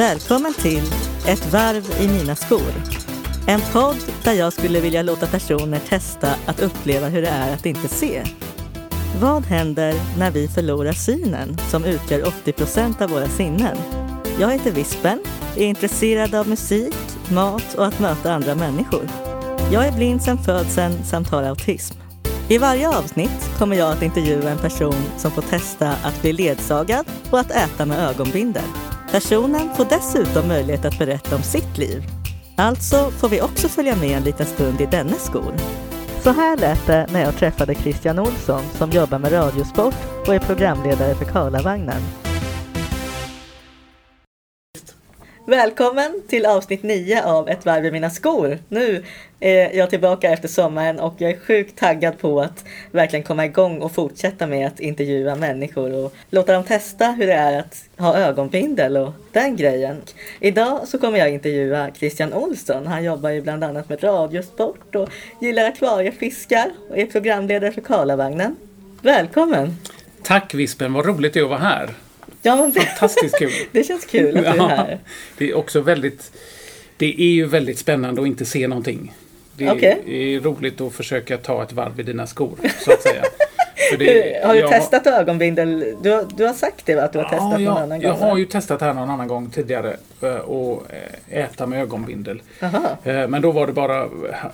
Välkommen till Ett varv i mina skor. En podd där jag skulle vilja låta personer testa att uppleva hur det är att inte se. Vad händer när vi förlorar synen som utgör 80 procent av våra sinnen? Jag heter Vispen, är intresserad av musik, mat och att möta andra människor. Jag är blind sedan födseln samt har autism. I varje avsnitt kommer jag att intervjua en person som får testa att bli ledsagad och att äta med ögonbindel. Personen får dessutom möjlighet att berätta om sitt liv. Alltså får vi också följa med en liten stund i dennes skor. Så här lät det när jag träffade Christian Olsson som jobbar med Radiosport och är programledare för Karlavagnen. Välkommen till avsnitt 9 av Ett varv i mina skor. Nu är jag tillbaka efter sommaren och jag är sjukt taggad på att verkligen komma igång och fortsätta med att intervjua människor och låta dem testa hur det är att ha ögonbindel och den grejen. Idag så kommer jag intervjua Christian Olsson. Han jobbar ju bland annat med radiosport och gillar akvariefiskar och är programledare för Karlavagnen. Välkommen! Tack Vispen, vad roligt det är att vara här. Ja, det, Fantastiskt kul. det känns kul att du är här. det är också väldigt... Det är ju väldigt spännande att inte se någonting. Det Okej. är roligt att försöka ta ett varv i dina skor, så att säga. Det- har du jag- testat ögonbindel? Du har, du har sagt det va? Att du har testat Ja, någon jag, annan jag gång? har ju testat det här någon annan gång tidigare eh, och eh, äta med ögonbindel. Aha. Eh, Men då var det bara,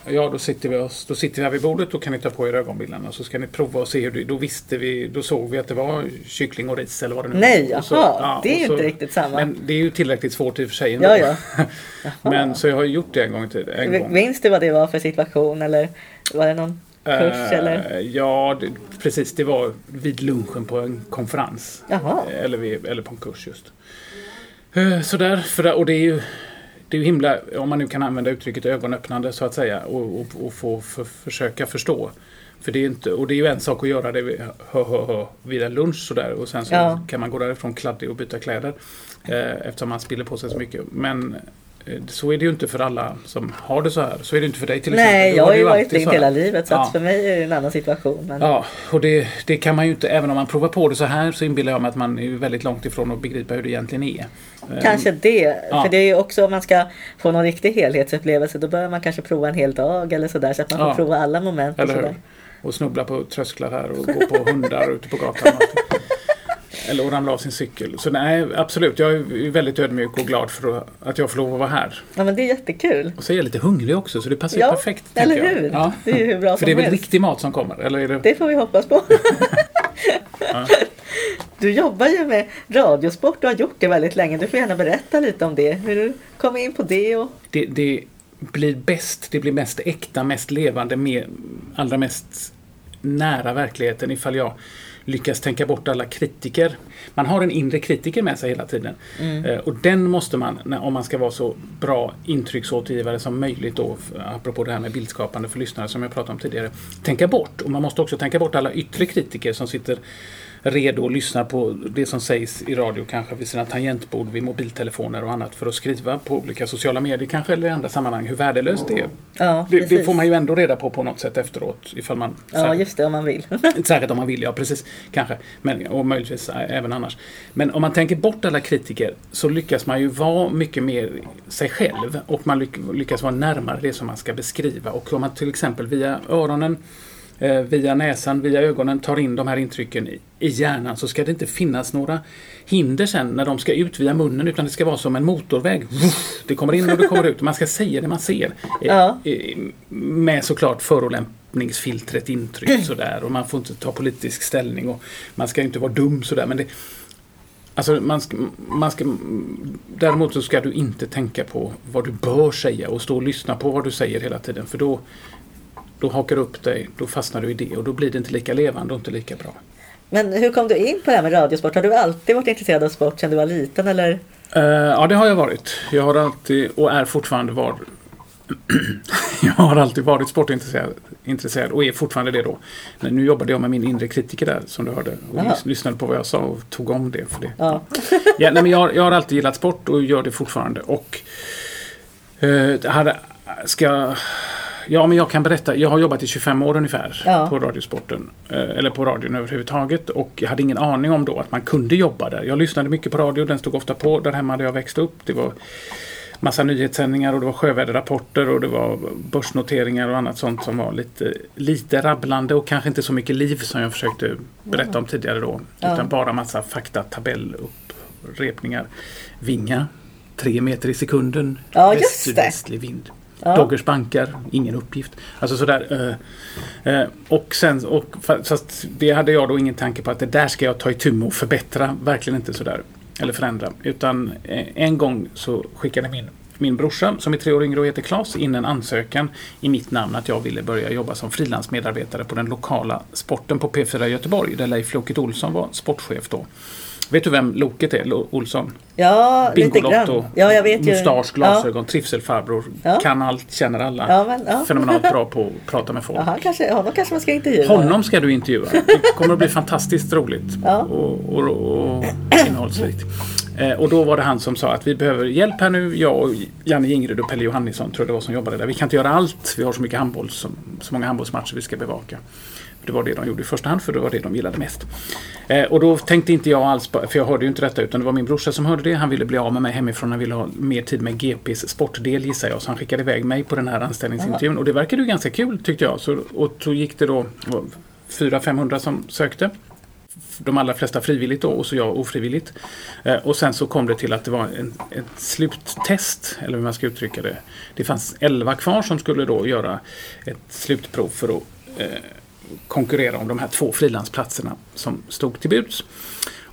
ja då sitter vi, oss, då sitter vi här vid bordet och kan ni ta på er ögonbindlarna så ska ni prova och se hur det, då visste vi, då såg vi att det var kyckling och ris eller vad det nu Nej, var. Och så- jaha, det är ju så- inte riktigt samma. Men det är ju tillräckligt svårt i och för sig ändå. Ja, ja. Men så jag har gjort det en gång till. En gång. Minns du vad det var för situation eller var det någon kurs Eh, eller? Ja, det, precis. Det var vid lunchen på en konferens. Jaha. Eh, Eller, vid, eller på en kurs just. Eh, Sådär, för och det är ju det är ju himla, om man nu kan använda uttrycket ögonöppnande så att säga och, och, och få för, försöka förstå. För det är inte, och det är ju en sak att göra det vid, hö, hö, hö, vid en lunch sådär och sen så Ja. kan man gå därifrån kladdig och byta kläder. Eh, eftersom man spiller på sig så mycket. Men så är det ju inte för alla som har det så här. Så är det inte för dig till exempel. Nej, jag har ju varit här. hela livet så Ja. att för mig är det en annan situation. Men... Ja, och det, det kan man ju inte, även om man provar på det så här så inbillar jag mig att man är väldigt långt ifrån att begripa hur det egentligen är. Eh, Kanske det. ja. För det är ju också om man ska få någon riktig helhetsupplevelse då bör man kanske prova en hel dag eller sådär så att man får Ja. prova alla moment. Och Eller hur? sådär. Och snubbla på trösklar här och gå på hundar ute på gatan. Eller att ramla av sin cykel. Så nej, absolut. Jag är väldigt ödmjuk och glad för att jag får lov att vara här. Ja men det är jättekul. Och så är jag lite hungrig också så det passar Ja, perfekt. eller hur? Ja. Det är ju hur bra För som det är väl helst. riktig mat som kommer? Eller är det... Det får vi hoppas på. Ja. Du jobbar ju med radiosport och har gjort det väldigt länge. Du får gärna berätta lite om det. Hur du kom in på det och... det, det blir bäst, det blir mest äkta, mest levande, mer, allra mest nära verkligheten ifall jag lyckas tänka bort alla kritiker. Man har en inre kritiker med sig hela tiden. Eh, och den måste man, om man ska vara så bra intrycksåtergivare som möjligt då, apropå det här med bildskapande för lyssnare som jag pratade om tidigare, tänka bort. Och man måste också tänka bort alla yttre kritiker som sitter redo och lyssnar på det som sägs i radio, kanske vid sina tangentbord, vid mobiltelefoner och annat för att skriva på olika sociala medier kanske eller i andra sammanhang hur värdelöst det är. Ja, Det, det får man ju ändå reda på på något sätt efteråt. Ifall man, Ja, just det, om man vill. Särskilt om man vill, ja precis. Kanske. Men, och möjligtvis även annars. Men om man tänker bort alla kritiker så lyckas man ju vara mycket mer sig själv. Och man lyck, lyckas vara närmare det som man ska beskriva. Och om man till exempel via öronen, via näsan, via ögonen tar in de här intrycken i, i hjärnan så ska det inte finnas några hinder sen när de ska ut via munnen utan det ska vara som en motorväg. Det kommer in och det kommer ut. Man ska säga det man ser. Eh, Ja. eh, Med såklart förolämpningsfiltret intryck sådär och man får inte ta politisk ställning och man ska inte vara dum sådär men det Alltså man ska, man ska, däremot så ska du inte tänka på vad du bör säga och stå och lyssna på vad du säger hela tiden för då då hakar upp dig, då fastnar du i det och då blir det inte lika levande och inte lika bra. Men hur kom du in på det här med radiosport? Har du alltid varit intresserad av sport sedan du var liten eller? Eh, ja, det har jag varit. Jag har alltid, och är fortfarande var, jag har alltid varit sportintresserad intresserad, och är fortfarande det då. Men nu jobbade jag med min inre kritiker där, som du hörde. Och lys- lyssnade på vad jag sa och tog om det för det. Ja. Ja, nej, men jag, jag har alltid gillat sport och gör det fortfarande. Och eh, hade, ska, Ja, men jag kan berätta. Jag har jobbat i 25 år ungefär Ja. på Radiosporten. eh, Eller på radion överhuvudtaget. Och jag hade ingen aning om då att man kunde jobba där. Jag lyssnade mycket på radio. Den stod ofta på där hemma där jag växte upp. Det var massa nyhetssändningar och det var sjöväderrapporter och det var börsnoteringar och annat sånt som var lite, lite rabblande och kanske inte så mycket liv som jag försökte berätta om tidigare då. Ja. Utan bara massa fakta, tabellupprepningar. Vinga, tre meter i sekunden. Ja, just väst- det. sydvästlig vind. Ja. Doggers bankar, ingen uppgift. Alltså sådär. Eh, eh, och sen, och, fast det hade jag då ingen tanke på att det där ska jag ta itu med och förbättra. Verkligen inte sådär. Eller förändra. Utan eh, en gång så skickade min, min brorsa, som är tre år yngre och heter Klas in en ansökan i mitt namn att jag ville börja jobba som frilansmedarbetare på den lokala sporten på P4 Göteborg, där Leif Loket Olsson var sportchef då. Vet du vem Loket är, Olsson? Ja, Bingolotto. Ja, jag vet ju. mustasch, glasögon, trivselfarbror. Ja. Kan allt, känner alla. Ja, men, ja. Fenomenalt bra på att prata med folk. Ja, han kanske, honom kanske man ska intervjua. Honom ska du intervjua. Det kommer att bli fantastiskt roligt Ja. och, och, och innehållsrikt. Eh, och då var det han som sa att vi behöver hjälp här nu. Jag och Janne Ingrid och Pelle Johannisson tror jag det var som jobbade där. Vi kan inte göra allt. Vi har så mycket handboll, som, så många handbollsmatcher vi ska bevaka. Det var det de gjorde i första hand för det var det de gillade mest. Eh, och då tänkte inte jag alls på, för jag hörde ju inte detta utan det var min brorsa som hörde det. Han ville bli av med mig hemifrån. Han ville ha mer tid med GPs sportdel gissar jag. Så han skickade iväg mig på den här anställningsintervjun. Och det verkade ju ganska kul tyckte jag. Så, och så gick det då 400-500 som sökte. De allra flesta frivilligt då och så jag ofrivilligt. Eh, och sen så kom det till att det var en, ett sluttest, eller hur man ska uttrycka det. Det fanns 11 kvar som skulle då göra ett slutprov för att eh, konkurrera om de här två frilansplatserna som stod till buds.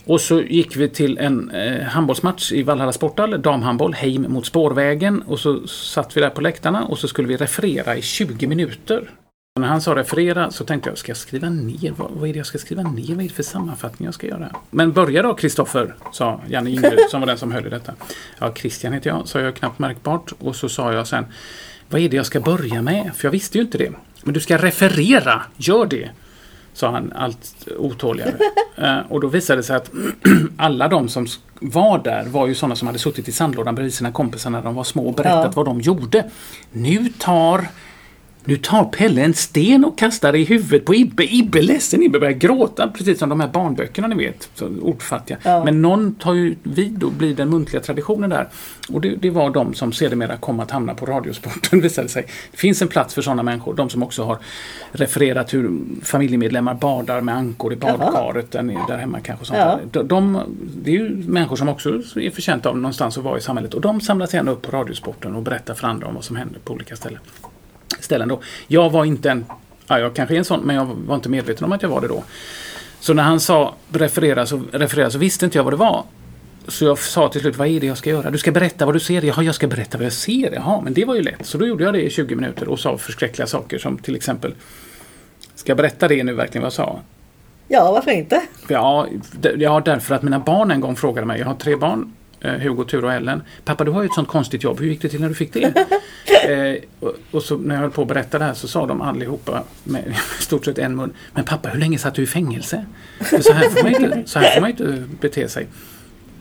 Och så gick vi till en eh, handbollsmatch i Vallhalla sporthall, damhandboll, Heim mot Spårvägen. Och så satt vi där på läktarna och så skulle vi referera i 20 minuter. Och när han sa referera så tänkte jag, ska jag skriva ner? Vad, vad är det jag ska skriva ner? Vad är det för sammanfattning jag ska göra? Men börja då Kristoffer, sa Janne Ingrid som var den som höll i detta. Ja, Christian heter jag, sa jag knappt märkbart. Och så sa jag sen, vad är det jag ska börja med? För jag visste ju inte det. Men du ska referera, gör det. Sa han allt otåligare. Eh, och då visade det sig att alla de som var där var ju sådana som hade suttit i sandlådan bredvid sina kompisar när de var små och berättat Ja. vad de gjorde. Nu tar nu tar Pelle en sten och kastar i huvudet på Ibbe. Ibbe ledsen, Ibbe börjar gråta. Precis som de här barnböckerna ni vet. Så ordfattiga. Ja. Men någon tar ju vid och blir den muntliga traditionen där. Och det, det var de som sedermera kom att hamna på Radiosporten visade sig. Det finns en plats för sådana människor. De som också har refererat hur familjemedlemmar badar med ankor i badkaret där, där hemma kanske. Sånt Ja. De, de, det är ju människor som också är förtjänta av någonstans att vara i samhället. Och de samlas gärna upp på Radiosporten och berättar för andra om vad som händer på olika ställen ställen då. Jag var inte en, ja, jag kanske är en sån, men jag var inte medveten om att jag var det då. Så när han sa referera så, referera så visste inte jag vad det var. Så jag sa till slut, vad är det jag ska göra? Du ska berätta vad du ser. Jaha, jag ska berätta vad jag ser. Jaha, men det var ju lätt. Så då gjorde jag det i 20 minuter och sa förskräckliga saker som till exempel Ska jag berätta det nu verkligen vad jag sa? Ja, varför inte? Ja, ja, därför att mina barn en gång frågade mig, jag har tre barn, Hugo, Ture och Ellen. Pappa, du har ju ett sånt konstigt jobb, hur gick det till när du fick det? eh, och, och så när jag höll på att berätta det här så sa de allihopa med i stort sett en mun, men pappa, hur länge satt du i fängelse? För så, här får man inte, så här får man inte bete sig.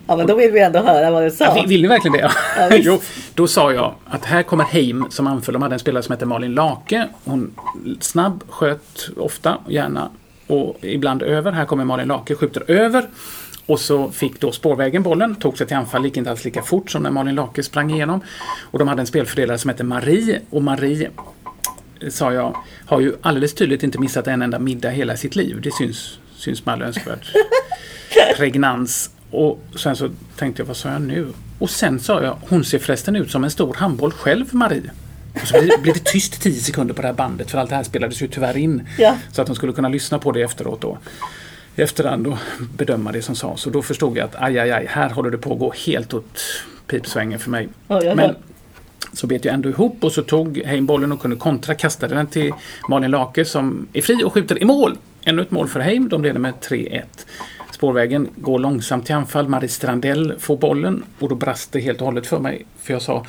Ja, men då vill vi ändå höra vad du sa. Ja, vill, ni verkligen det? Ja, jo, då sa jag att här kommer Heim som anföll. De hade en spelare som hette Malin Lake. Hon snabb, sköt ofta, gärna och ibland över. Här kommer Malin Lake, skjuter över. Och så fick då spårvägen bollen, tog sig till anfall, gick inte alls lika fort som när Malin Lake sprang igenom. Och de hade en spelfördelare som hette Marie. Och Marie, eh, sa jag, har ju alldeles tydligt inte missat en enda middag hela sitt liv. Det syns, syns med all önskvärd pregnans. Och sen så tänkte jag, vad sa jag nu? Och sen sa jag, hon ser förresten ut som en stor handboll själv, Marie. Och så blev det tyst 10 sekunder på det här bandet för allt det här spelades ju tyvärr in. Ja. Så att de skulle kunna lyssna på det efteråt då. I efterhand och bedöma det som sades. Och då förstod jag att aj, aj, aj, här håller det på att gå helt åt pipsvängen för mig. Oj, oj. Men så bet jag ändå ihop och så tog Heim bollen och kunde kontra, kastade den till Malin Lake som är fri och skjuter i mål. Ännu ett mål för Heim, de leder med 3-1. Spårvägen går långsamt till anfall, Marie Strandell får bollen och då brast det helt och hållet för mig. För jag sa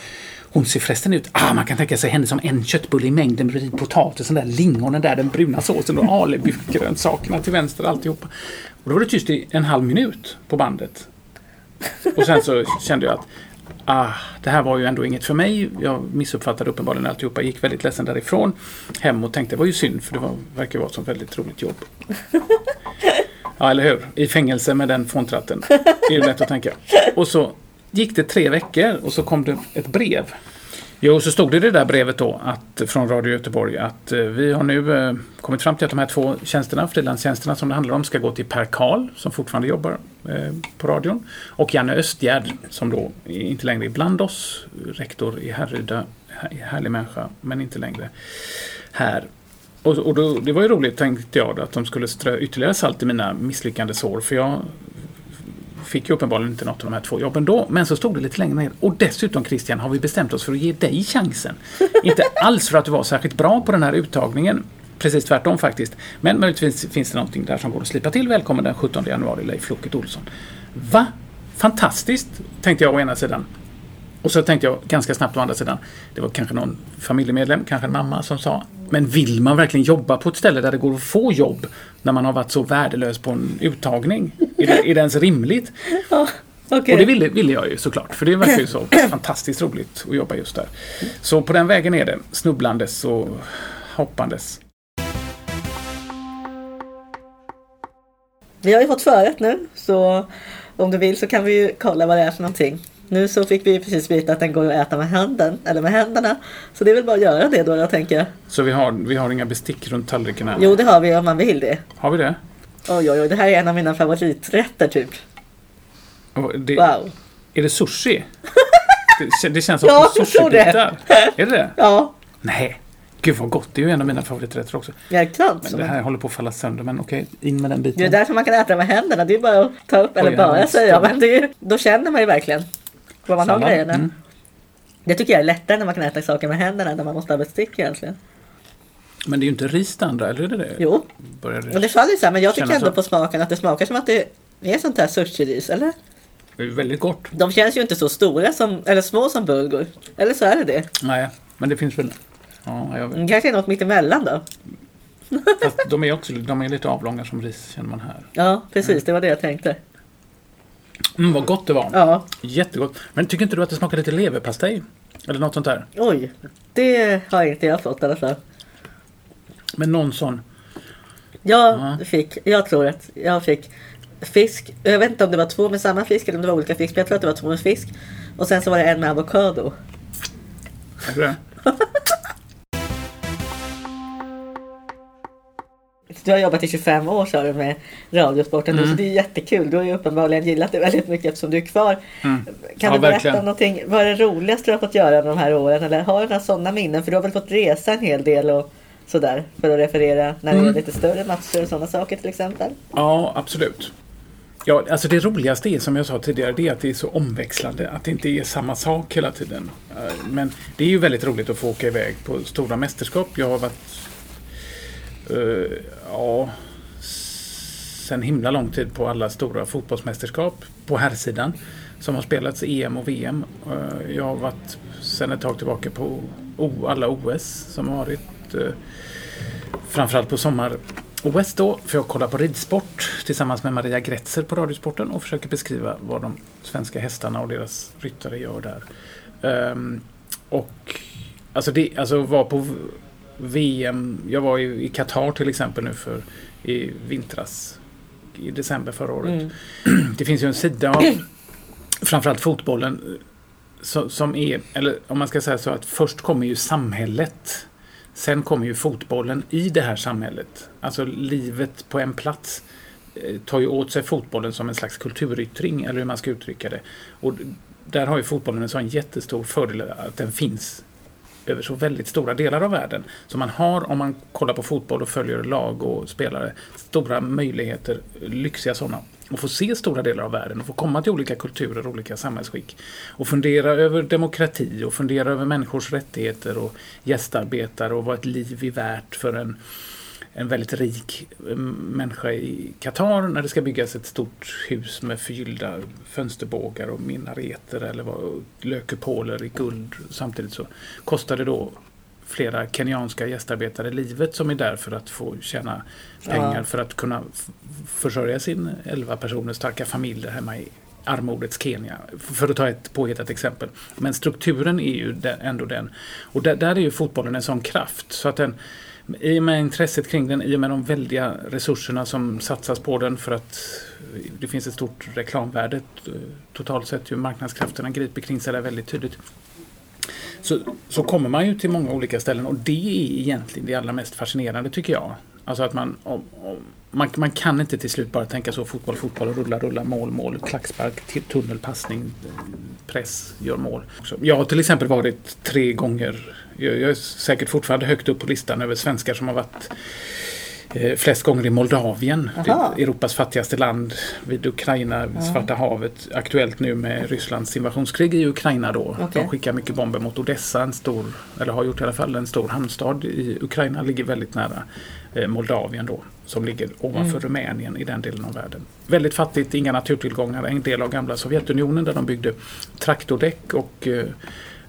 hon ser förresten ut, ah, man kan tänka sig henne som en köttbulle i mängden bredvid potatisen, där lingonen där, den bruna såsen och alibi-grönsakerna till vänster alltihopa. Och då var det tyst i en halv minut på bandet. Och sen så kände jag att ah, det här var ju ändå inget för mig. Jag missuppfattade uppenbarligen alltihopa. Gick väldigt ledsen därifrån hem och tänkte det var ju synd för det var, verkar vara ett sånt väldigt roligt jobb. Ja, eller hur? I fängelse med den fåntratten. Det är ju lätt att tänka. Och så gick det tre veckor och så kom det ett brev. Jo, så stod det i det där brevet då att, från Radio Göteborg att eh, vi har nu eh, kommit fram till att de här två tjänsterna, frilanstjänsterna som det handlar om, ska gå till Per Karl som fortfarande jobbar eh, på radion och Janne Östgärd som då inte längre är bland oss, rektor i Härryda, härlig människa, men inte längre här. Och, och då, det var ju roligt tänkte jag att de skulle strö ytterligare salt i mina misslyckande sår för jag fick ju uppenbarligen inte något av de här två jobben då. Men så stod det lite längre ner. Och dessutom Christian har vi bestämt oss för att ge dig chansen. inte alls för att du var särskilt bra på den här uttagningen. Precis tvärtom faktiskt. Men möjligtvis finns det någonting där som går att slipa till. Välkommen den 17 januari Leif Loket Olsson. Va? Fantastiskt, tänkte jag å ena sidan. Och så tänkte jag ganska snabbt å andra sidan. Det var kanske någon familjemedlem, kanske en mamma som sa Men vill man verkligen jobba på ett ställe där det går att få jobb när man har varit så värdelös på en uttagning? Är det, är det ens rimligt? Ja, okay. Och det ville, ville jag ju såklart, för det verkar ju så fantastiskt roligt att jobba just där. Så på den vägen är det, snubblandes och hoppandes. Vi har ju fått förrätt nu, så om du vill så kan vi ju kolla vad det är för någonting. Nu så fick vi precis veta att den går att äta med handen, eller med händerna. Så det är väl bara att göra det då, jag tänker Så vi har, vi har inga bestick runt tallriken här? Jo, det har vi om man vill det. Har vi det? Oj, oj, oj, det här är en av mina favoriträtter typ. Det, wow. Är det sushi? det, det känns som ja, sushibitar. Är det det? Ja. Nej. Gud vad gott, det är ju en av mina favoriträtter också. Jäkligt. Men det här håller på att falla sönder, men okej, in med den biten. Det är därför man kan äta med händerna, det är bara att ta upp, eller Oj, bara säga, men det är, då känner man ju verkligen vad man Sallad. har grejerna. Mm. Det tycker jag är lättare när man kan äta saker med händerna, när man måste ha bestick egentligen. Men det är ju inte ris det andra, eller är det det? Jo, Börjar och det faller ju så här, men jag tycker ändå så. på smaken att det smakar som att det är sånt här sushi-ris, eller? Det är väldigt gott. De känns ju inte så stora som, eller små som bulgur. Eller så är det det. Nej, men det finns väl Ja, jag vet. Det kanske är något mittemellan då. Fast de är också de är lite avlånga som ris känner man här. Ja, precis. Mm. Det var det jag tänkte. Mm, vad gott det var. Ja. Jättegott. Men tycker inte du att det smakar lite leverpastej? Eller något sånt där? Oj, det har inte jag fått i alla fall. Men någon sån? Jag ja. fick, jag tror att jag fick fisk. Jag vet inte om det var två med samma fisk eller om det var olika fisk. Men jag tror att det var två med fisk. Och sen så var det en med avokado. Är det? Du har jobbat i 25 år sa du med Radiosporten mm. så det är jättekul. Du har ju uppenbarligen gillat det väldigt mycket eftersom du är kvar. Mm. Kan ja, du berätta verkligen. någonting? Vad är det roligaste du har fått göra de här åren? Eller har du några sådana minnen? För du har väl fått resa en hel del och sådär för att referera när det mm. är lite större matcher och sådana saker till exempel? Ja, absolut. Ja, alltså det roligaste är som jag sa tidigare, det är att det är så omväxlande. Att det inte är samma sak hela tiden. Eh, men det är ju väldigt roligt att få åka iväg på stora mästerskap. Jag har varit uh, ja, sen himla lång tid på alla stora fotbollsmästerskap på herrsidan som har spelats EM och VM. Uh, eh, jag har varit sen ett tag tillbaka på alla OS som har varit. Uh, framförallt på sommar OS då, för jag kollar på ridsport tillsammans med Maria Gretzer på Radiosporten och försöker beskriva vad de svenska hästarna och deras ryttare gör där. Um, och alltså, det, alltså var på VM, jag var i Qatar till exempel nu för i vintras, i december förra året. Mm. Det finns ju en sida av framförallt fotbollen som är, eller om man ska säga så att först kommer ju samhället. Sen kommer ju fotbollen i det här samhället. Alltså livet på en plats eh, tar ju åt sig fotbollen som en slags kulturyttring, eller hur man ska uttrycka det. Och där har ju fotbollen en sån jättestor fördel att den finns över så väldigt stora delar av världen. Så man har, om man kollar på fotboll och följer lag och spelare, stora möjligheter, lyxiga sådana, att få se stora delar av världen och få komma till olika kulturer och olika samhällsskick. Och fundera över demokrati och fundera över människors rättigheter och gästarbetare och vad ett liv är värt för en en väldigt rik eh, människa i Qatar när det ska byggas ett stort hus med förgyllda fönsterbågar och minareter eller lökupoler i guld. Samtidigt så kostar det då flera kenyanska gästarbetare livet som är där för att få tjäna pengar ja. för att kunna försörja sin 11 personer starka familj hemma i armodets Kenya, för att ta ett påhittat exempel. Men strukturen är ju ändå den. Och där, där är ju fotbollen en sån kraft. Så att den, i och med intresset kring den, i och med de väldiga resurserna som satsas på den för att det finns ett stort reklamvärde eh, totalt sett hur marknadskrafterna griper kring sig där väldigt tydligt. Så, så kommer man ju till många olika ställen och det är egentligen det allra mest fascinerande tycker jag. Alltså att man, om, om, man, man kan inte till slut bara tänka så fotboll, fotboll, rulla, rulla, mål, mål, klackspark, tunnelpassning, eh, press, gör mål. Jag har till exempel varit tre gånger, jag, jag är säkert fortfarande högt upp på listan över svenskar som har varit eh, flest gånger i Moldavien, Europas fattigaste land vid Ukraina, Aha. Svarta havet. Aktuellt nu med Rysslands invasionskrig i Ukraina då. Okay. De skickar mycket bomber mot Odessa, en stor, eller har gjort i alla fall, en stor hamnstad i Ukraina, ligger väldigt nära eh, Moldavien då. Som ligger ovanför mm. Rumänien i den delen av världen. Väldigt fattigt, inga naturtillgångar, en del av gamla Sovjetunionen där de byggde traktordäck och Eh,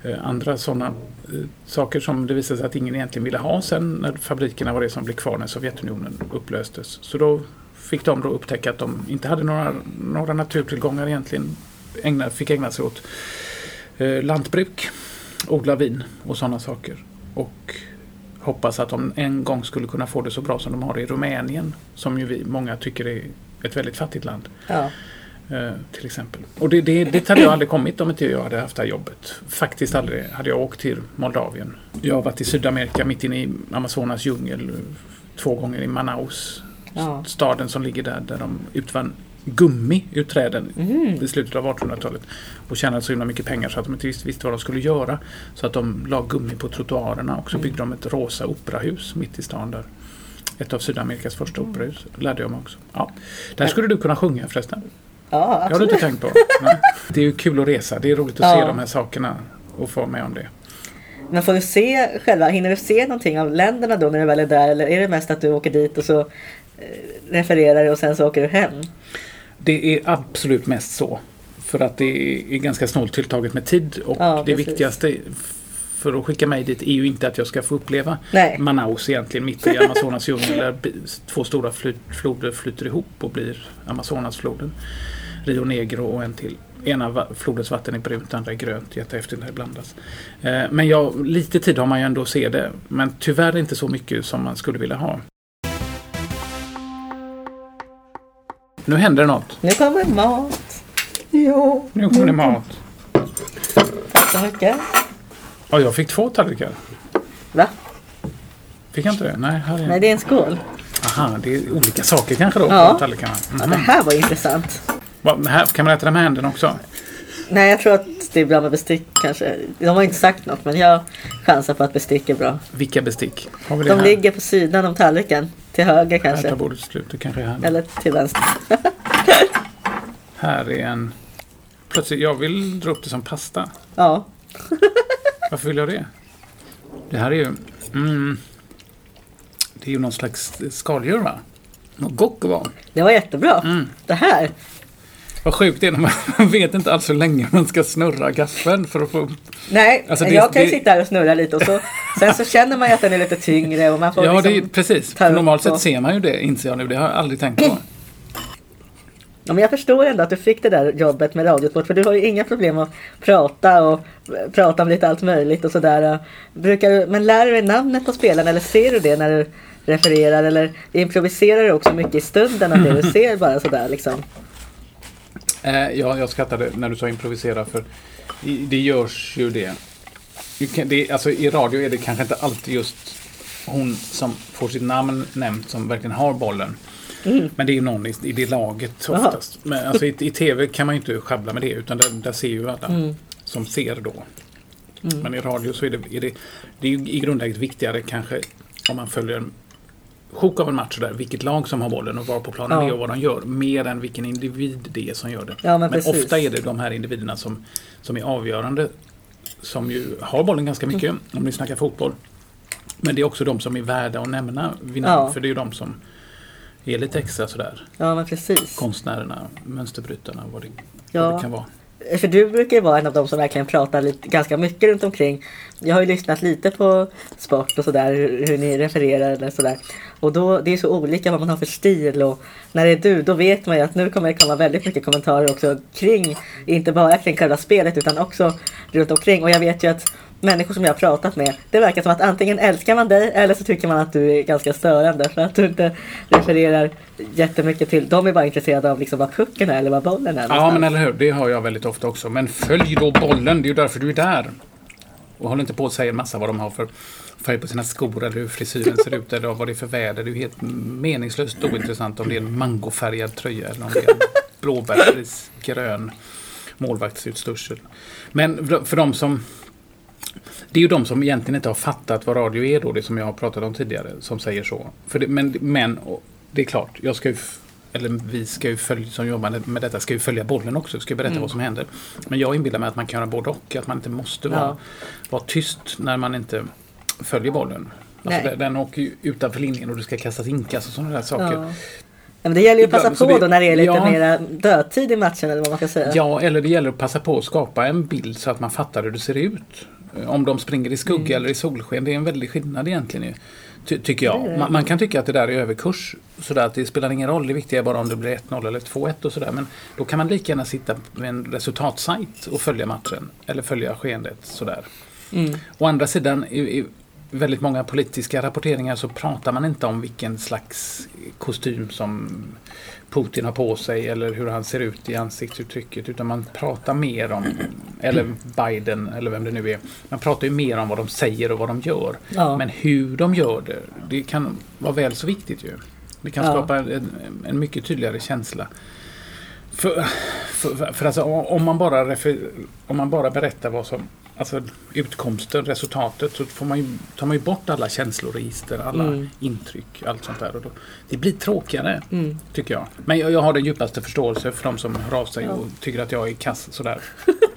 Eh, andra sådana eh, saker som det visade sig att ingen egentligen ville ha sen när fabrikerna var det som blev kvar när Sovjetunionen upplöstes. Så då fick de då upptäcka att de inte hade några, några naturtillgångar egentligen. Ägna, fick ägna sig åt eh, lantbruk, odla vin och sådana saker. Och hoppas att de en gång skulle kunna få det så bra som de har i Rumänien. Som ju vi många tycker är ett väldigt fattigt land. Ja. Eh, till exempel. Och det, det, det hade jag aldrig kommit om inte jag hade haft det här jobbet. Faktiskt aldrig hade jag åkt till Moldavien. Jag har varit i Sydamerika mitt inne i Amazonas djungel två gånger i Manaus. Ja. Staden som ligger där, där de utvann gummi ur träden mm. i slutet av 1800-talet. Och tjänade så himla mycket pengar så att de inte visste, visste vad de skulle göra. Så att de la gummi på trottoarerna och så mm. byggde de ett rosa operahus mitt i stan där. Ett av Sydamerikas första mm. operahus. Lärde jag mig också. Ja. Där skulle du kunna sjunga förresten. Ja, absolut. Det har du inte tänkt på? Nej. Det är ju kul att resa. Det är roligt att ja. se de här sakerna och få med om det. Men får du se själva, hinner du se någonting av länderna då när du väl är där? Eller är det mest att du åker dit och så eh, refererar och sen så åker du hem? Det är absolut mest så. För att det är ganska snålt tilltaget med tid och ja, det precis. viktigaste för att skicka mig dit är ju inte att jag ska få uppleva Nej. Manaus egentligen mitt i Amazonas djungel där två stora floder flyter ihop och blir Amazonasfloden. Rio Negro och en till. Ena flodens vatten är brunt, andra är grönt. Jättehäftigt när det blandas. Eh, men ja, lite tid har man ju ändå att se det. Men tyvärr inte så mycket som man skulle vilja ha. Nu händer det något. Nu kommer mat. Jo. Nu kommer det mat. Tack så mycket. Ja, jag fick två tallrikar. Va? Fick jag inte det? Nej, här är... Nej, det är en skål. Aha, det är olika saker kanske då ja. på tallrikarna. Mm. Ja, det här var intressant. Kan man äta det med händerna också? Nej, jag tror att det är bra med bestick kanske. De har inte sagt något, men jag chansar på att bestick är bra. Vilka bestick? Har vi det De här? ligger på sidan om tallriken. Till höger kanske. Här tar bordet slut. Det kanske är här. Eller till vänster. här är en... Plötsligt, jag vill dra upp det som pasta. Ja. Varför vill jag det? Det här är ju... Mm, det är ju någon slags skaldjur va? Något gocko va? Det var jättebra. Mm. Det här. Vad sjukt det är när man vet inte alls hur länge man ska snurra gaffeln för att få upp... Nej, alltså det, jag kan ju sitta här och snurra lite och så, sen så känner man ju att den är lite tyngre och man får Ja, liksom det är, precis. Normalt sett ser man ju det, inser jag nu. Det har jag aldrig tänkt på. Ja, men jag förstår ändå att du fick det där jobbet med Radiosport för du har ju inga problem att prata och prata om lite allt möjligt och sådär. Brukar du, men lär du dig namnet på spelarna eller ser du det när du refererar eller improviserar du också mycket i stunden av det du ser bara sådär liksom? Eh, ja, jag skrattade när du sa improvisera för det görs ju det. det alltså, I radio är det kanske inte alltid just hon som får sitt namn nämnt som verkligen har bollen. Mm. Men det är ju någon i, i det laget oftast. Men alltså, i, i, tv kan man ju inte schabbla med det utan där, där ser ju alla mm. som ser då. Mm. Men i radio så är det, är det, det är ju i grundläget viktigare kanske om man följer sjok av en match där, vilket lag som har bollen och var på planen ja. är och vad de gör. Mer än vilken individ det är som gör det. Ja, men, men ofta är det de här individerna som, som är avgörande. Som ju har bollen ganska mycket mm. om ni snackar fotboll. Men det är också de som är värda att nämna vid namn. Ja. För det är ju de som är lite extra sådär. Ja, men precis. Konstnärerna, mönsterbrytarna, vad det, ja. vad det kan vara. För du brukar ju vara en av de som verkligen pratar lite, ganska mycket runt omkring. Jag har ju lyssnat lite på sport och sådär, hur, hur ni refererar eller sådär. Och då, det är så olika vad man har för stil och när det är du, då vet man ju att nu kommer det komma väldigt mycket kommentarer också kring, inte bara kring själva spelet utan också runt omkring. Och jag vet ju att människor som jag har pratat med, det verkar som att antingen älskar man dig eller så tycker man att du är ganska störande för att du inte refererar jättemycket till, de är bara intresserade av liksom vad pucken är eller vad bollen är. Ja, någonstans. men eller hur. Det hör jag väldigt ofta också. Men följ då bollen. Det är ju därför du är där. Och håll inte på att säga en massa vad de har för färg på sina skor eller hur frisyren ser ut eller vad det är för väder. Det är ju helt meningslöst ointressant om det är en mangofärgad tröja eller om det är en blåbärsgrön målvaktsutstyrsel. Men för- för de som det är ju de som egentligen inte har fattat vad radio är då, det som jag har pratat om tidigare, som säger så. För det, men, men det är klart, jag ska ju, eller vi ska ju följa, som jobbar med detta, ska ju följa bollen också, ska ju berätta Mm. vad som händer. Men jag inbillar mig att man kan göra både och, att man inte måste vara, Ja. vara tyst när man inte följer bollen. Alltså Nej. den, åker ju utanför linjen och det ska kastas inkast och sådana där saker. Ja. Ja, men det gäller ju att passa Ibland, på det- då när det är lite ja. mera dödtid i matchen eller vad man ska säga. Ja, eller det gäller att passa på att skapa en bild så att man fattar hur det ser ut. Om de springer i skugga Mm. eller i solsken, det är en väldig skillnad egentligen. ju. Ty tycker jag. Man, man kan tycka att det där är överkurs. Sådär att det spelar ingen roll, det viktiga är bara om det blir 1-0 eller 2-1 och sådär. Men då kan man lika gärna sitta med en resultatsajt och följa matchen. Eller följa skeendet sådär. Mm. Å andra sidan, i, i väldigt många politiska rapporteringar så pratar man inte om vilken slags kostym som Putin har på sig eller hur han ser ut i ansiktsuttrycket. Utan man pratar mer om, eller Biden eller vem det nu är. Man pratar ju mer om vad de säger och vad de gör. Ja. Men hur de gör det, det kan vara väl så viktigt ju. Det kan Ja. skapa en, en mycket tydligare känsla. För, för, för alltså, om, man bara refer, om man bara berättar vad som Alltså utkomsten, resultatet, så får man ju, tar man ju bort alla känsloregister, alla Mm. intryck, allt sånt där. Och då, det blir tråkigare, Mm. tycker jag. Men jag, jag har den djupaste förståelse för de som hör av sig Ja. och tycker att jag är kass sådär.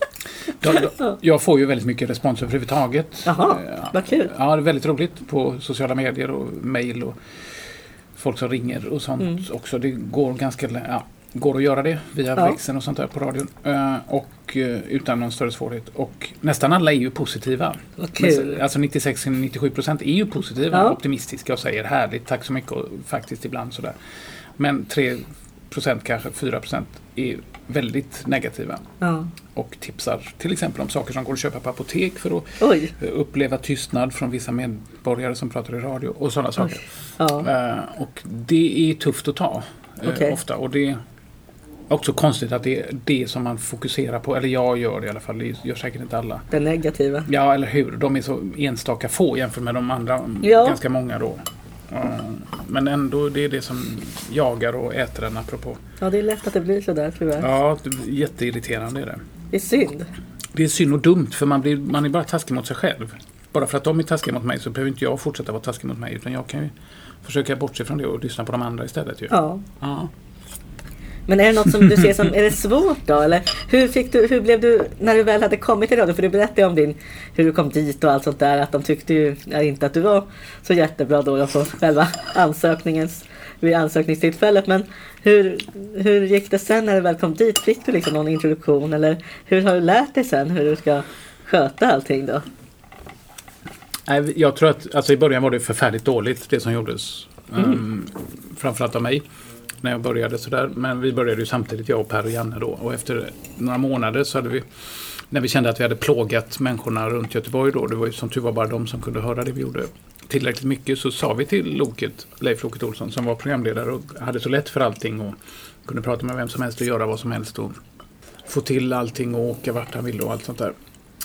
jag, jag, jag får ju väldigt mycket respons överhuvudtaget. Jaha, Eh, vad kul. Ja, det är väldigt roligt på sociala medier och mejl och folk som ringer och sånt Mm. också. Det går ganska ja, går att göra det via Ja. växeln och sånt där på radion. Eh, och eh, utan någon större svårighet. Och nästan alla är ju positiva. Men, alltså 96-97 procent är ju positiva, Ja. optimistiska och säger härligt, tack så mycket och faktiskt ibland sådär. Men 3 procent kanske, 4 procent är väldigt negativa Ja. och tipsar till exempel om saker som går att köpa på apotek för att Oj. eh, uppleva tystnad från vissa medborgare som pratar i radio och sådana saker. Ja. Och det är tufft att ta Okej. ofta. Och det också konstigt att det är det som man fokuserar på. Eller jag gör det i alla fall. Det gör säkert inte alla. Det negativa. Ja, eller hur. De är så enstaka få jämfört med de andra. Ja. Ganska många då. Men ändå, det är det som jagar och äter en apropå. Ja, det är lätt att det blir sådär tyvärr. Ja, jätteirriterande är det. Det är synd. Det är synd och dumt för man, blir, man är bara taskig mot sig själv. Bara för att de är taskiga mot mig så behöver inte jag fortsätta vara taskig mot mig. Utan jag kan ju försöka bortse från det och lyssna på de andra istället. Ju. Ja. Ja. Men är det något som du ser som, är det svårt då? Eller hur, fick du, hur blev du när du väl hade kommit till radio? För du berättade om din, hur du kom dit och allt sånt där. Att de tyckte ju inte att du var så jättebra då, på själva ansökningens, vid ansökningstillfället. Men hur, hur gick det sen när du väl kom dit? Fick du liksom någon introduktion? Eller hur har du lärt dig sen hur du ska sköta allting då? Nej, jag tror att alltså i början var det förfärligt dåligt det som gjordes. Um, framförallt av mig. När jag började sådär. Men vi började ju samtidigt, jag och Per och Janne då. Och efter några månader så hade vi när vi kände att vi hade plågat människorna runt Göteborg då, det var ju som tur var bara de som kunde höra det vi gjorde tillräckligt mycket, så sa vi till Loket, Leif Loket Olsson, som var programledare och hade så lätt för allting och kunde prata med vem som helst och göra vad som helst och få till allting och åka vart han ville och allt sånt där.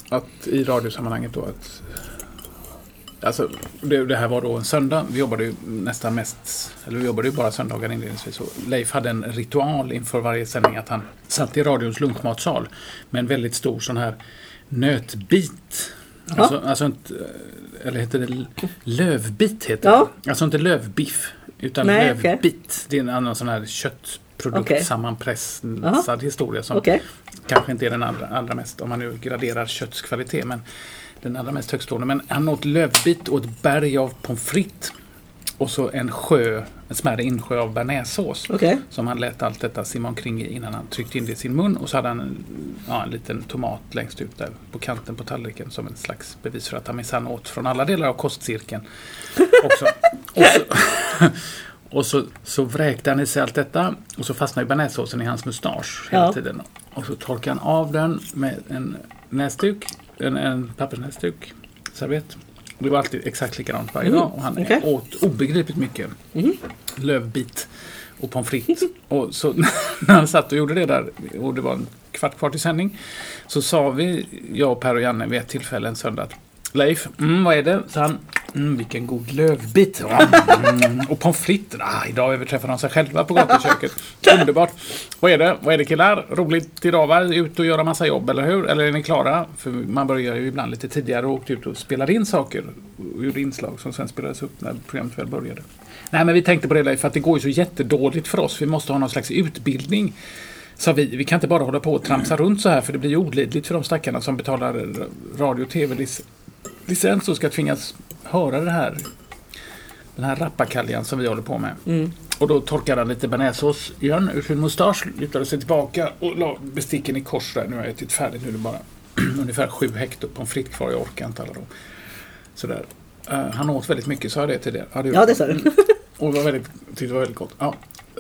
Att i radiosammanhanget då att Alltså, det, det här var då en söndag. Vi jobbade ju nästan mest, eller vi jobbade ju bara söndagar inledningsvis. Och Leif hade en ritual inför varje sändning att han satt i radions lunchmatsal med en väldigt stor sån här nötbit. Alltså, alltså inte, eller heter det lövbit heter Ja. det. Alltså inte lövbiff, utan Nej, lövbit. Det är en annan sån här köttprodukt, sammanpressad historia som Okej. kanske inte är den allra, allra mest, om man nu graderar kötts kvalitet, men den allra mest högstående. Men han åt lövbit och ett berg av pommes frites. och så en sjö, en smärre insjö av bearnaisesås. Okej. Som han lät allt detta simma omkring i innan han tryckte in det i sin mun. Och så hade han en, ja, en liten tomat längst ut där på kanten på tallriken som en slags bevis för att han minsann åt från alla delar av kostcirkeln. också. Och, så, och så, så vräkte han i sig allt detta och så fastnade bearnaisesåsen i hans mustasch hela Ja. tiden. Och så torkade han av den med en näsduk, en, en pappersnäsduk, servett. Och det var alltid exakt likadant varje Mm, dag. Och han okej. åt obegripligt mycket Mhm. lövbit och pommes frites. och så när han satt och gjorde det där och det var en kvart kvar till sändning så sa vi, jag, Per och Janne vid ett tillfälle en söndag att Leif, mm, vad är det? Så han, mm, vilken god lövbit. Mm, och pommes frites. Ah, idag överträffar de sig själva på gatuköket. Underbart. Vad är det? Vad är det killar? Roligt idag va? Ut och göra massa jobb, eller hur? Eller är ni klara? För man börjar ju ibland lite tidigare och åkte ut och spelade in saker. Och gjorde inslag som sen spelades upp när programmet väl började. Nej men vi tänkte på det Leif, för att det går ju så jättedåligt för oss. Vi måste ha någon slags utbildning. Sa vi, vi kan inte bara hålla på och tramsa runt så här för det blir ju olidligt för de stackarna som betalar radio och tv-licens och ska tvingas höra det här. Den här rappakaljan som vi håller på med. Mm. Och då torkade han lite bearnaisesås igen ur sin mustasch, lutade sig tillbaka och la besticken i kors där. Nu har jag ätit färdigt, nu är det bara ungefär sju hektar pommes frites kvar. Jag orkar inte alla dem. Sådär. Eh, han åt väldigt mycket, sa jag det tidigare? Ja, Ja, det sa du. och det var väldigt, tyckte det var väldigt gott. Ja.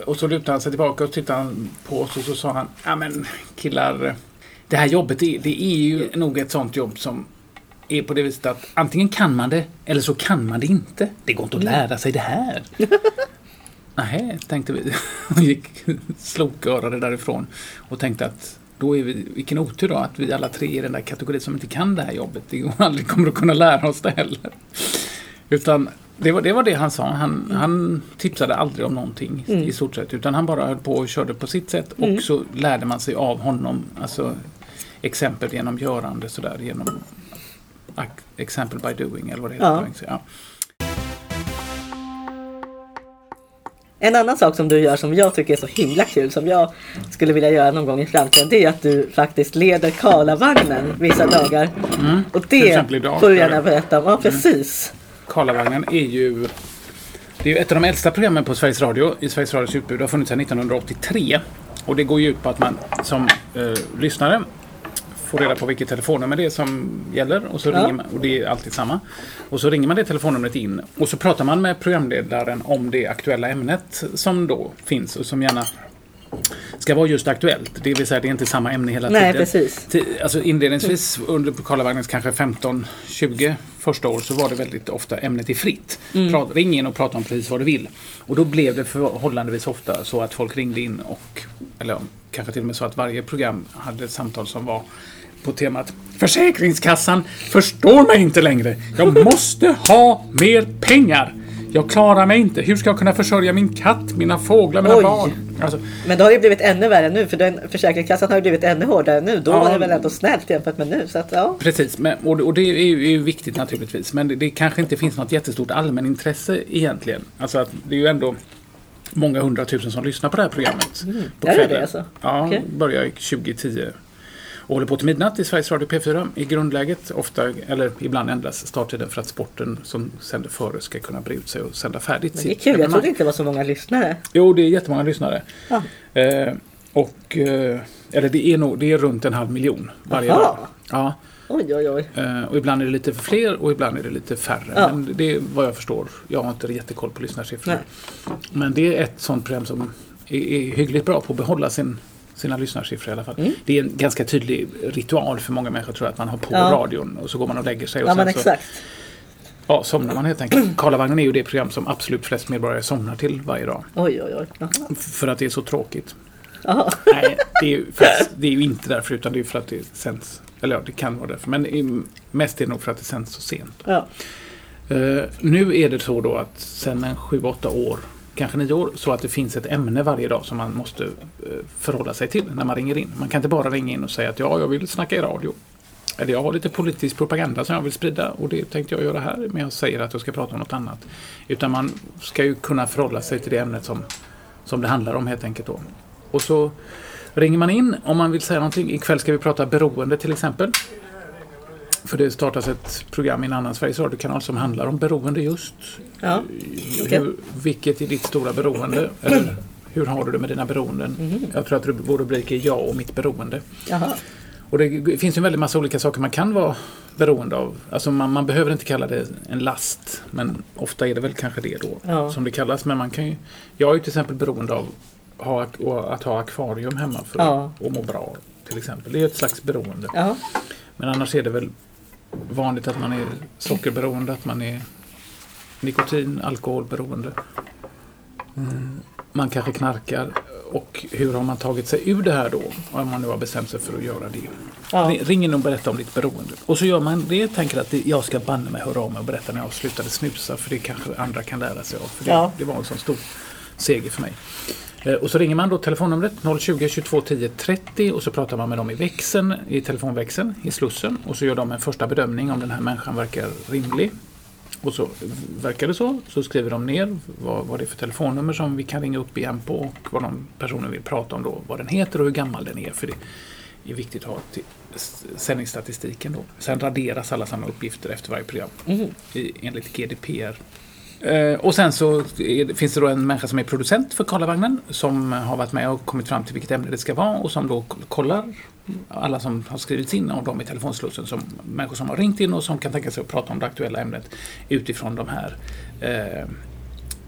Och så lutade han sig tillbaka och tittade han på oss och så sa han, ja men killar, det här jobbet det, det är ju nog ett sånt jobb som är på det viset att antingen kan man det eller så kan man det inte. Det går inte att lära sig det här. Nej, tänkte vi. Och gick slokörade därifrån och tänkte att då är vi, vilken otur då att vi alla tre är i den där kategorin som inte kan det här jobbet. Det går aldrig kommer att kunna lära oss det heller. Utan det var det, var det han sa. Han, han tipsade aldrig om någonting Mm. i stort sett. Utan han bara höll på och körde på sitt sätt. Mm. Och så lärde man sig av honom. Alltså exempel genom görande sådär. Genom exempel by doing eller vad det heter Ja. Ja. En annan sak som du gör som jag tycker är så himla kul som jag skulle vilja göra någon gång i framtiden det är att du faktiskt leder Karlavagnen vissa dagar. Mm. Och det idag, får du gärna berätta om. Ja precis. Karlavagnen är ju det är ju ett av de äldsta programmen på Sveriges Radio i Sveriges Radios utbud. Det har funnits sedan 1983. Och det går ju ut på att man som eh, lyssnare får reda på vilket telefonnummer det är som gäller. Och, så Ja. ringer man, och det är alltid samma. Och så ringer man det telefonnumret in. Och så pratar man med programledaren om det aktuella ämnet som då finns och som gärna ska vara just aktuellt. Det vill säga det är inte samma ämne hela Nej tiden. precis. Alltså inledningsvis under Karlavagnens kanske 15-20 första år så var det väldigt ofta ämnet är fritt. Prat, ring in och prata om precis vad du vill. Och då blev det förhållandevis ofta så att folk ringde in och, eller kanske till och med så att varje program hade ett samtal som var på temat Försäkringskassan förstår mig inte längre. Jag måste ha mer pengar. Jag klarar mig inte. Hur ska jag kunna försörja min katt, mina fåglar, mina Oj. barn? Alltså, Men då har det blivit ännu värre nu för den Försäkringskassan har ju blivit ännu hårdare nu. Då Ja. var det väl ändå snällt jämfört med nu. Så att, ja. Precis, men, och, och det är ju, viktigt naturligtvis. Men det, det kanske inte finns något jättestort allmänintresse egentligen. Alltså att det är ju ändå många hundratusen som lyssnar på det här programmet. på är det det kvällen. alltså? Ja, Okej. börjar 2010 och håller på till midnatt i Sveriges Radio P4 i grundläget. Ofta, eller ibland ändras starttiden för att sporten som sänder före ska kunna bre ut sig och sända färdigt. Men det är kul. Jag trodde inte det var så många lyssnare. Jo, det är jättemånga lyssnare. Ja. Eh, och, eh, eller det är, nog, det är runt en halv miljon varje Aha. dag. Ja. Oj oj oj. Eh, och ibland är det lite fler och ibland är det lite färre. Ja. Men det är vad jag förstår. Jag har inte jättekoll på lyssnarsiffror. Nej. Men det är ett sånt program som är, är hyggligt bra på att behålla sin, sina lyssnarsiffror i alla fall. Mm. Det är en ganska tydlig ritual för många människor tror jag att man har på Ja. radion och så går man och lägger sig. Och Ja sen men så, exakt. Ja, somnar man helt enkelt. Karlavagnen är ju det program som absolut flest medborgare somnar till varje dag. Oj oj oj. För att det är så tråkigt. Jaha. Nej, det är, ju faktiskt, det är ju inte därför utan det är för att det sänds. Eller ja, det kan vara därför. Men mest är det nog för att det sänds så sent. Ja. Eh, nu är det så då att sen en 7-8 år, kanske nio år, så att det finns ett ämne varje dag som man måste eh, förhålla sig till när man ringer in. Man kan inte bara ringa in och säga att ja, jag vill snacka i radio. Eller jag har lite politisk propaganda som jag vill sprida och det tänkte jag göra här. Men jag säger att jag ska prata om något annat. Utan man ska ju kunna förhålla sig till det ämnet som, som det handlar om helt enkelt då. Och så ringer man in om man vill säga någonting. Ikväll ska vi prata beroende till exempel. För det startas ett program i en annan Sveriges Radio-kanal som handlar om beroende just. Ja, okej. Hur, vilket är ditt stora beroende? Eller hur har du det med dina beroenden? Mhm. Jag tror att vår rubrik är Jag och mitt beroende. Jaha. Och det finns ju en väldigt massa olika saker man kan vara beroende av. Alltså man, man behöver inte kalla det en last, men ofta är det väl kanske det då Ja. som det kallas. Men man kan ju, jag är ju till exempel beroende av ha, att ha akvarium hemma för Ja. att må bra. Till exempel. Det är ett slags beroende. Jaha. Men annars är det väl vanligt att man är sockerberoende, att man är nikotin, alkoholberoende. Mm. Man kanske knarkar. Och hur har man tagit sig ur det här då? Om man nu har bestämt sig för att göra det. Ja. Ring- in och berätta om ditt beroende. Och så gör man det, tänker att jag ska banne mig höra om mig och berätta när jag slutade snusa. För det kanske andra kan lära sig av. För det, Ja. det var en sån stor seger för mig. Eh, Och så ringer man då telefonnumret 020 22 10 30 och så pratar man med dem i växeln, i telefonväxeln, i Slussen. Och så gör de en första bedömning om den här människan verkar rimlig. Och så verkar det så, så skriver de ner vad, vad det är för telefonnummer som vi kan ringa upp igen på och vad de personen vill prata om då, vad den heter och hur gammal den är. För det är viktigt att ha till sändningsstatistiken då. Sen raderas alla sådana uppgifter efter varje program Mhm. i, enligt GDPR. Eh, och sen så är, finns det då en människa som är producent för Karlavagnen som har varit med och kommit fram till vilket ämne det ska vara och som då kollar alla som har skrivits in och de i telefonslussen som människor som har ringt in och som kan tänka sig att prata om det aktuella ämnet utifrån de här eh,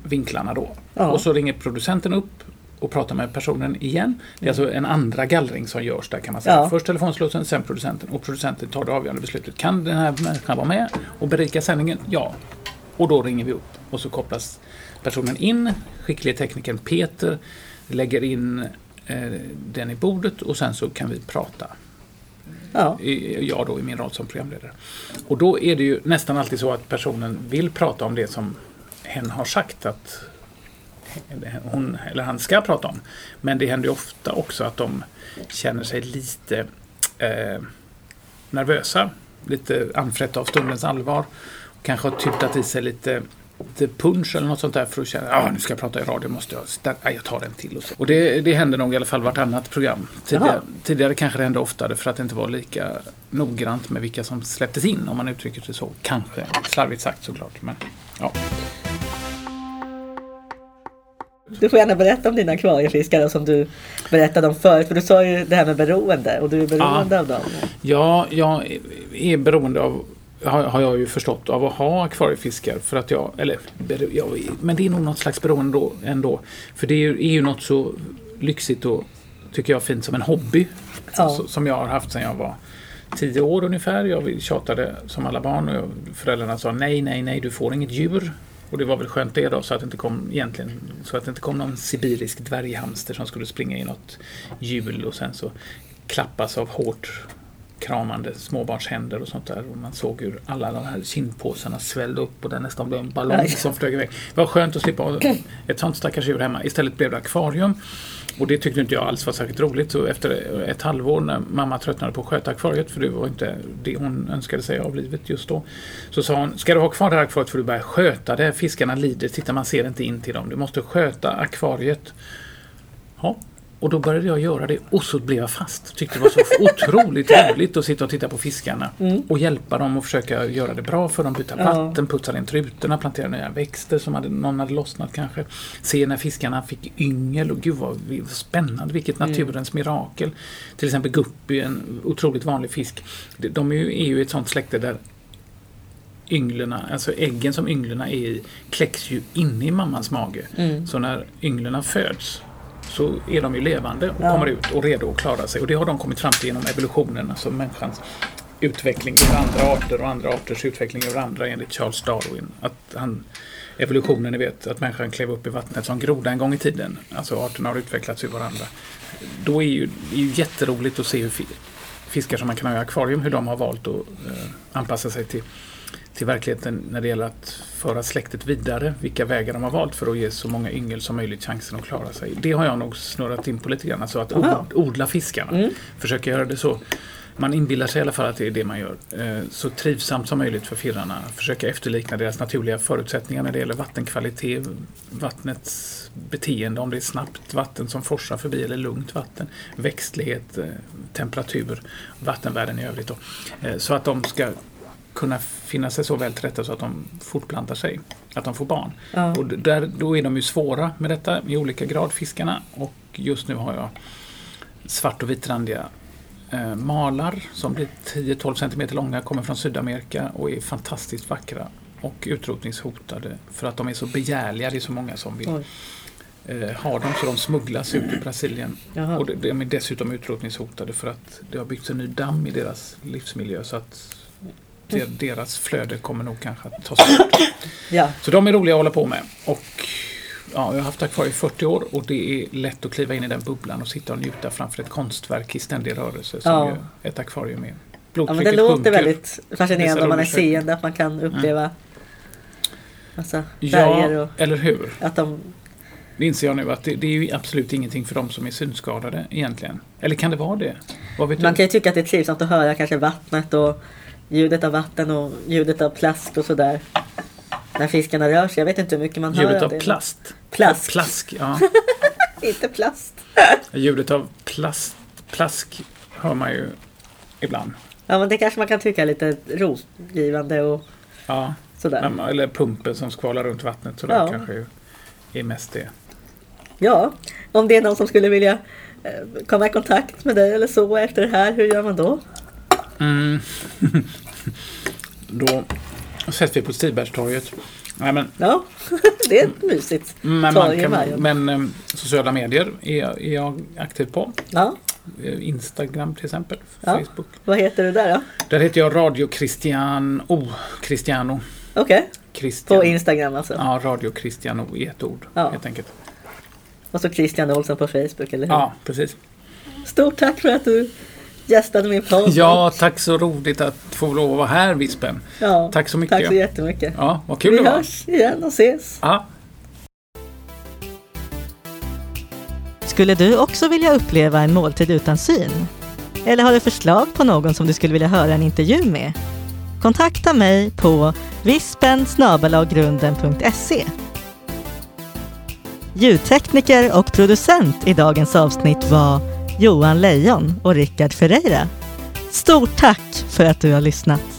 vinklarna då. Ja. Och så ringer producenten upp och pratar med personen igen. Det är alltså en andra gallring som görs där kan man säga. Ja. Först telefonslussen, sen producenten. Och producenten tar det avgörande beslutet. Kan den här människan vara med och berika sändningen? Ja. Och då ringer vi upp och så kopplas personen in. Skicklige teknikern Peter lägger in eh, den i bordet och sen så kan vi prata. Ja. Jag då i min roll som programledare. Och då är det ju nästan alltid så att personen vill prata om det som hen har sagt att hon eller han ska prata om. Men det händer ju ofta också att de känner sig lite eh, nervösa. Lite anfrätta av stundens allvar. Kanske har tutat i sig lite, lite punch eller något sånt där för att känna att ah, nu ska jag prata i radio, måste jag, sta- ah, jag tar en till. Och, så. och det, det händer nog i alla fall vartannat program. Tidigare, tidigare kanske det hände oftare för att det inte var lika noggrant med vilka som släpptes in om man uttrycker sig så. Kanske, slarvigt sagt såklart. Men, ja. Du får gärna berätta om dina akvariefiskar då, som du berättade om förut. För du sa ju det här med beroende och du är beroende av dem. Ja, jag är beroende av har, har jag ju förstått av att ha akvariefiskar. För att jag, eller, jag, men det är nog något slags beroende då, ändå. För det är ju, är ju något så lyxigt och tycker jag fint som en hobby. Ja. Så, som jag har haft sedan jag var tio år ungefär. Jag tjatade som alla barn och jag, föräldrarna sa nej, nej, nej, du får inget djur. Och det var väl skönt det då, så att det inte kom egentligen så att det inte kom någon sibirisk dvärghamster som skulle springa i något hjul och sen så klappas av hårt kramande småbarnshänder och sånt där. Och man såg hur alla de här kindpåsarna svällde upp och det nästan blev en ballong Aj. som flög iväg. Det var skönt att slippa ett sånt stackars djur hemma. Istället blev det akvarium. Och det tyckte inte jag alls var särskilt roligt. Så efter ett halvår när mamma tröttnade på att sköta akvariet, för det var inte det hon önskade sig av livet just då. Så sa hon, ska du ha kvar det här akvariet får du börja sköta det. Fiskarna lider, titta man ser inte in till dem. Du måste sköta akvariet. Ja, och då började jag göra det och så blev jag fast. Tyckte det var så otroligt roligt att sitta och titta på fiskarna och hjälpa dem och försöka göra det bra för dem. Byta vatten, putsa in trutorna, plantera nya växter som hade, någon hade lossnat kanske. Se när fiskarna fick yngel och gud vad vad spännande, vilket naturens mirakel. Till exempel guppy, en otroligt vanlig fisk. De- De är ju, är ju ett sånt släkte där ynglerna, alltså äggen som ynglerna är i, kläcks ju inne i mammans mage. Mm. Så när ynglerna föds så är de ju levande och Ja. kommer ut och redo att klara sig. Och det har de kommit fram till genom evolutionen, alltså människans utveckling över andra arter och andra arters utveckling över andra enligt Charles Darwin. Att han, evolutionen, ni vet, att människan klev upp i vattnet som groda en gång i tiden. Alltså arterna har utvecklats ur varandra. Då är ju, det är ju jätteroligt att se hur fi- fiskar som man kan ha i akvarium, hur de har valt att eh, anpassa sig till, till verkligheten när det gäller att föra släktet vidare. Vilka vägar de har valt för att ge så många yngel som möjligt chansen att klara sig. Det har jag nog snurrat in på lite grann. Alltså att od, odla fiskarna. Mm. Försöka göra det så Man inbillar sig i alla fall att det är det man gör. Eh, Så trivsamt som möjligt för firrarna. Försöka efterlikna deras naturliga förutsättningar när det gäller vattenkvalitet, vattnets beteende, om det är snabbt vatten som forsar förbi eller lugnt vatten, växtlighet, eh, temperatur, vattenvärden i övrigt. Då. Eh, Så att de ska kunna finna sig så väl till rätta så att de fortplantar sig, att de får barn. Ja. Och där, då är de ju svåra med detta i olika grad, fiskarna. Och just nu har jag svart och vitrandiga eh, malar som blir 10-12 cm långa, kommer från Sydamerika och är fantastiskt vackra och utrotningshotade för att de är så begärliga. Det är så många som vill eh, ha dem så de smugglas ut ur Brasilien. Jaha. Och de, de är dessutom utrotningshotade för att det har byggts en ny damm i deras livsmiljö så att deras flöde kommer nog kanske att tas bort. Ja. Så de är roliga att hålla på med. Och ja, jag har haft akvarium i 40 år och det är lätt att kliva in i den bubblan och sitta och njuta framför ett konstverk i ständig rörelse som Ja. ett akvarium är. ja, men det låter sjunker. väldigt fascinerande om man är seende, att man kan uppleva massa färger Ja, och eller hur? att de... Det inser jag nu att det, det är ju absolut ingenting för de som är synskadade egentligen. Eller kan det vara det? Man du? kan ju tycka att det är trivsamt att höra kanske vattnet och ljudet av vatten och ljudet av plask och sådär. När fiskarna rör sig. Jag vet inte hur mycket man hör Ljudet av det. plast. Plask. Plask, ja. Inte plast. Ljudet av plast, plask hör man ju ibland. Ja men det kanske man kan tycka är lite rogivande och Ja. sådär. Men- Eller pumpen som skvalar runt vattnet. Så det Ja. kanske ju är mest det. Ja, om det är någon som skulle vilja eh, komma i kontakt med dig eller så efter det här, hur gör man då? Mm. Då ses vi på Stibergstorget. Nej, men, Ja, det är mysigt. men, man Torg i kan, Majorn. men eh, sociala medier är, jag- är jag aktiv på. Ja, Eh, Instagram till exempel. Ja. Facebook. vad heter du där då? Där heter jag Radio Christian O. Cristiano. Okej, Christian. på Instagram alltså. Ja, Radio Cristiano i ett ord. Ja. Helt enkelt. Och så Christian Olsson på Facebook, eller hur? Ja, precis. Stort tack för att du gästade min podd. Ja, tack så roligt att få lov att vara här Vispen. ja. Tack så mycket. Tack så jättemycket. Ja, vad kul Vi det var. hörs igen och ses. Ja. Skulle du också vilja uppleva en måltid utan syn? Eller har du förslag på någon som du skulle vilja höra en intervju med? Kontakta mig på vispen. Ljudtekniker och producent i dagens avsnitt var Johan Lejon och Rickard Ferreira. Stort tack för att du har lyssnat!